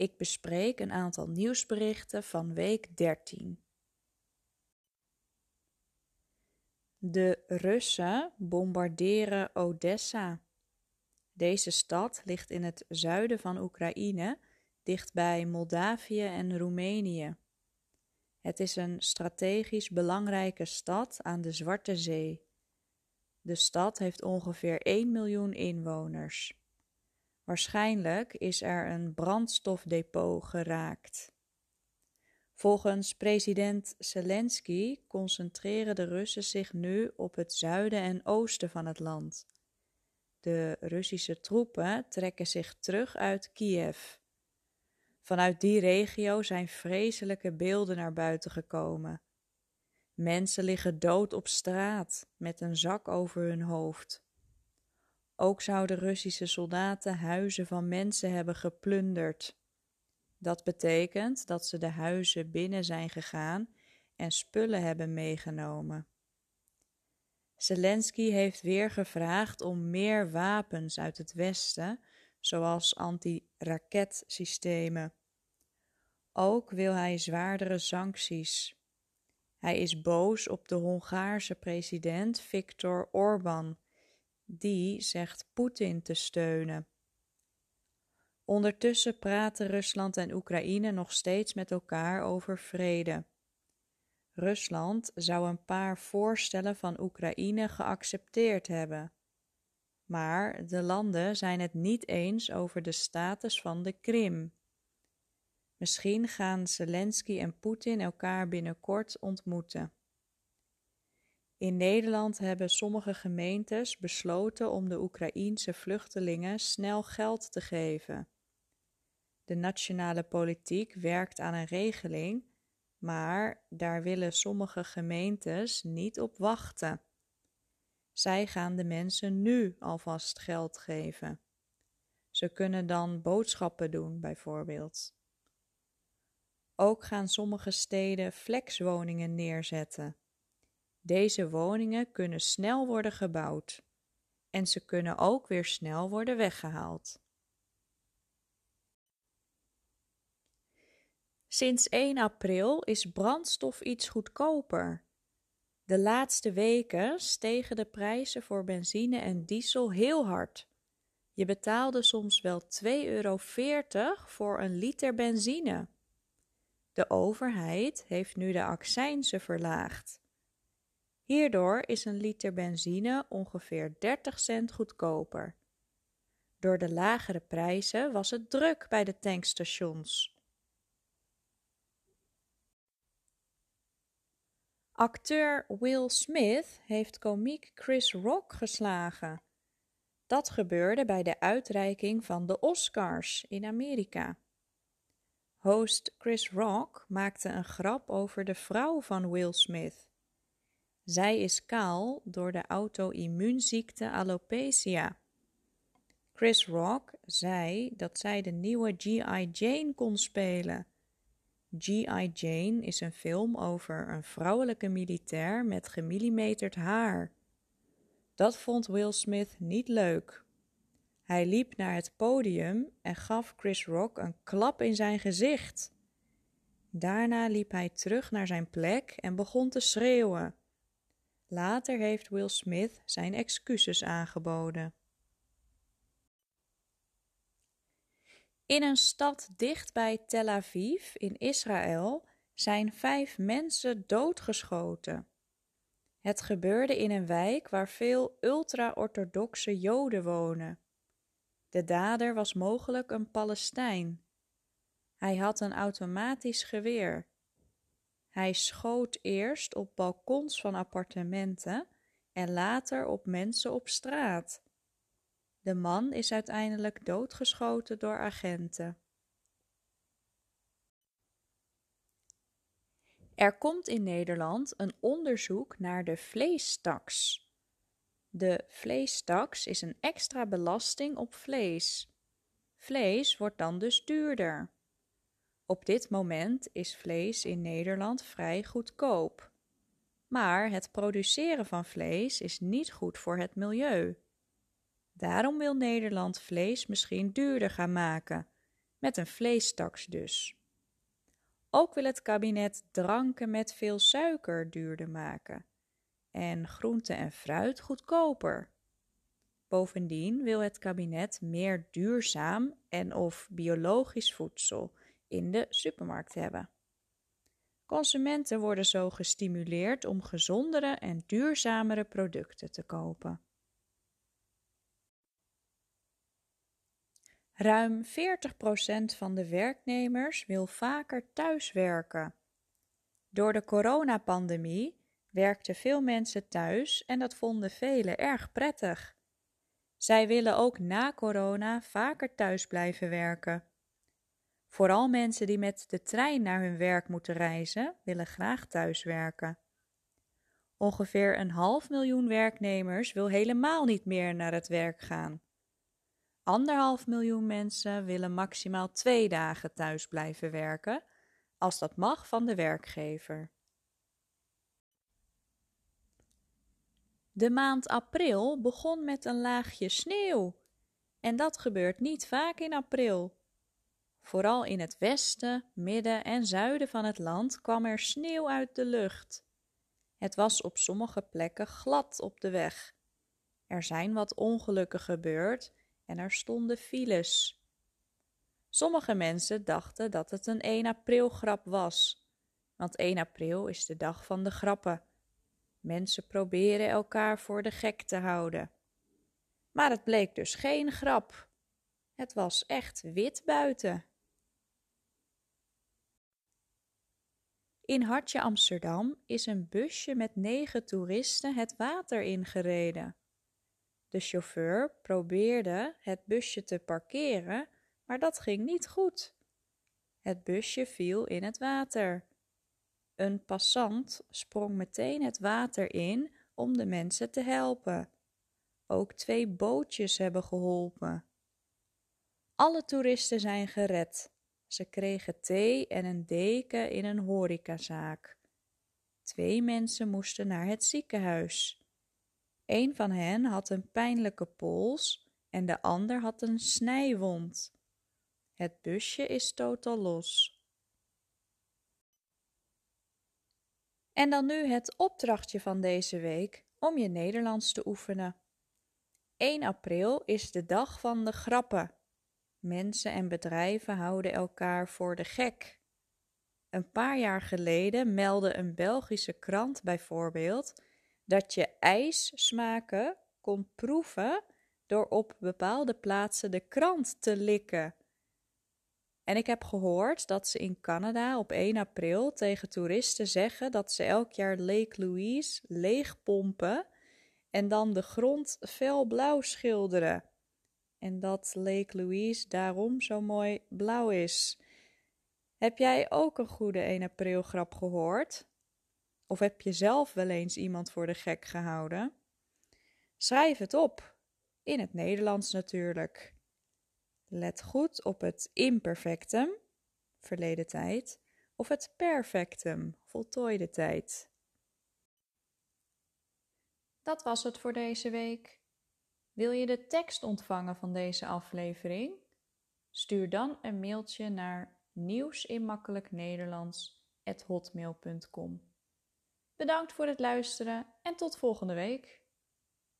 Ik bespreek een aantal nieuwsberichten van week 13. De Russen bombarderen Odessa. Deze stad ligt in het zuiden van Oekraïne, dichtbij Moldavië en Roemenië. Het is een strategisch belangrijke stad aan de Zwarte Zee. De stad heeft ongeveer 1 miljoen inwoners. Waarschijnlijk is er een brandstofdepot geraakt. Volgens president Zelensky concentreren de Russen zich nu op het zuiden en oosten van het land. De Russische troepen trekken zich terug uit Kiev. Vanuit die regio zijn vreselijke beelden naar buiten gekomen. Mensen liggen dood op straat met een zak over hun hoofd. Ook zouden Russische soldaten huizen van mensen hebben geplunderd. Dat betekent dat ze de huizen binnen zijn gegaan en spullen hebben meegenomen. Zelensky heeft weer gevraagd om meer wapens uit het Westen, zoals anti-raketsystemen. Ook wil hij zwaardere sancties. Hij is boos op de Hongaarse president Viktor Orbán die zegt Poetin te steunen. Ondertussen praten Rusland en Oekraïne nog steeds met elkaar over vrede. Rusland zou een paar voorstellen van Oekraïne geaccepteerd hebben. Maar de landen zijn het niet eens over de status van de Krim. Misschien gaan Zelensky en Poetin elkaar binnenkort ontmoeten. In Nederland hebben sommige gemeentes besloten om de Oekraïense vluchtelingen snel geld te geven. De nationale politiek werkt aan een regeling, maar daar willen sommige gemeentes niet op wachten. Zij gaan de mensen nu alvast geld geven. Ze kunnen dan boodschappen doen, bijvoorbeeld. Ook gaan sommige steden flexwoningen neerzetten deze woningen kunnen snel worden gebouwd en ze kunnen ook weer snel worden weggehaald. Sinds 1 april is brandstof iets goedkoper. De laatste weken stegen de prijzen voor benzine en diesel heel hard. Je betaalde soms wel 2,40 euro voor een liter benzine. De overheid heeft nu de accijnzen verlaagd. Hierdoor is een liter benzine ongeveer 30 cent goedkoper. Door de lagere prijzen was het druk bij de tankstations. Acteur Will Smith heeft komiek Chris Rock geslagen. Dat gebeurde bij de uitreiking van de Oscars in Amerika. Host Chris Rock maakte een grap over de vrouw van Will Smith. Zij is kaal door de auto-immuunziekte alopecia. Chris Rock zei dat zij de nieuwe G.I. Jane kon spelen. G.I. Jane is een film over een vrouwelijke militair met gemillimeterd haar. Dat vond Will Smith niet leuk. Hij liep naar het podium en gaf Chris Rock een klap in zijn gezicht. Daarna liep hij terug naar zijn plek en begon te schreeuwen. Later heeft Will Smith zijn excuses aangeboden. In een stad dicht bij Tel Aviv in Israël zijn vijf mensen doodgeschoten. Het gebeurde in een wijk waar veel ultra-orthodoxe Joden wonen. De dader was mogelijk een Palestijn. Hij had een automatisch geweer hij schoot eerst op balkons van appartementen en later op mensen op straat. De man is uiteindelijk doodgeschoten door agenten. Er komt in Nederland een onderzoek naar de vleestaks. De vleestaks is een extra belasting op vlees. Vlees wordt dan dus duurder. Op dit moment is vlees in Nederland vrij goedkoop. Maar het produceren van vlees is niet goed voor het milieu. Daarom wil Nederland vlees misschien duurder gaan maken, met een vleestaks dus. Ook wil het kabinet dranken met veel suiker duurder maken en groente en fruit goedkoper. Bovendien wil het kabinet meer duurzaam en of biologisch voedsel in de supermarkt hebben. Consumenten worden zo gestimuleerd om gezondere en duurzamere producten te kopen. Ruim 40% van de werknemers wil vaker thuiswerken. Door de coronapandemie werkten veel mensen thuis en dat vonden velen erg prettig. Zij willen ook na corona vaker thuis blijven werken. Vooral mensen die met de trein naar hun werk moeten reizen, willen graag thuiswerken. Ongeveer een half miljoen werknemers wil helemaal niet meer naar het werk gaan. Anderhalf miljoen mensen willen maximaal twee dagen thuis blijven werken, als dat mag van de werkgever. De maand april begon met een laagje sneeuw. En dat gebeurt niet vaak in april. Vooral in het westen, midden en zuiden van het land kwam er sneeuw uit de lucht. Het was op sommige plekken glad op de weg. Er zijn wat ongelukken gebeurd en er stonden files. Sommige mensen dachten dat het een 1 april grap was, want 1 april is de dag van de grappen. Mensen proberen elkaar voor de gek te houden. Maar het bleek dus geen grap. Het was echt wit buiten. In Hartje Amsterdam is een busje met negen toeristen het water ingereden. De chauffeur probeerde het busje te parkeren, maar dat ging niet goed. Het busje viel in het water. Een passant sprong meteen het water in om de mensen te helpen. Ook twee bootjes hebben geholpen. Alle toeristen zijn gered. Ze kregen thee en een deken in een horecazaak. Twee mensen moesten naar het ziekenhuis. Een van hen had een pijnlijke pols en de ander had een snijwond. Het busje is totaal los. En dan nu het opdrachtje van deze week om je Nederlands te oefenen. 1 april is de dag van de grappen. Mensen en bedrijven houden elkaar voor de gek. Een paar jaar geleden meldde een Belgische krant bijvoorbeeld dat je ijssmaken kon proeven door op bepaalde plaatsen de krant te likken. En ik heb gehoord dat ze in Canada op 1 april tegen toeristen zeggen dat ze elk jaar Lake Louise leegpompen en dan de grond felblauw schilderen. En dat Lake Louise daarom zo mooi blauw is. Heb jij ook een goede 1 april grap gehoord? Of heb je zelf wel eens iemand voor de gek gehouden? Schrijf het op. In het Nederlands natuurlijk. Let goed op het imperfectum, verleden tijd, of het perfectum, voltooide tijd. Dat was het voor deze week. Wil je de tekst ontvangen van deze aflevering? Stuur dan een mailtje naar nieuwsinmakkelijknederlands.hotmail.com Bedankt voor het luisteren en tot volgende week.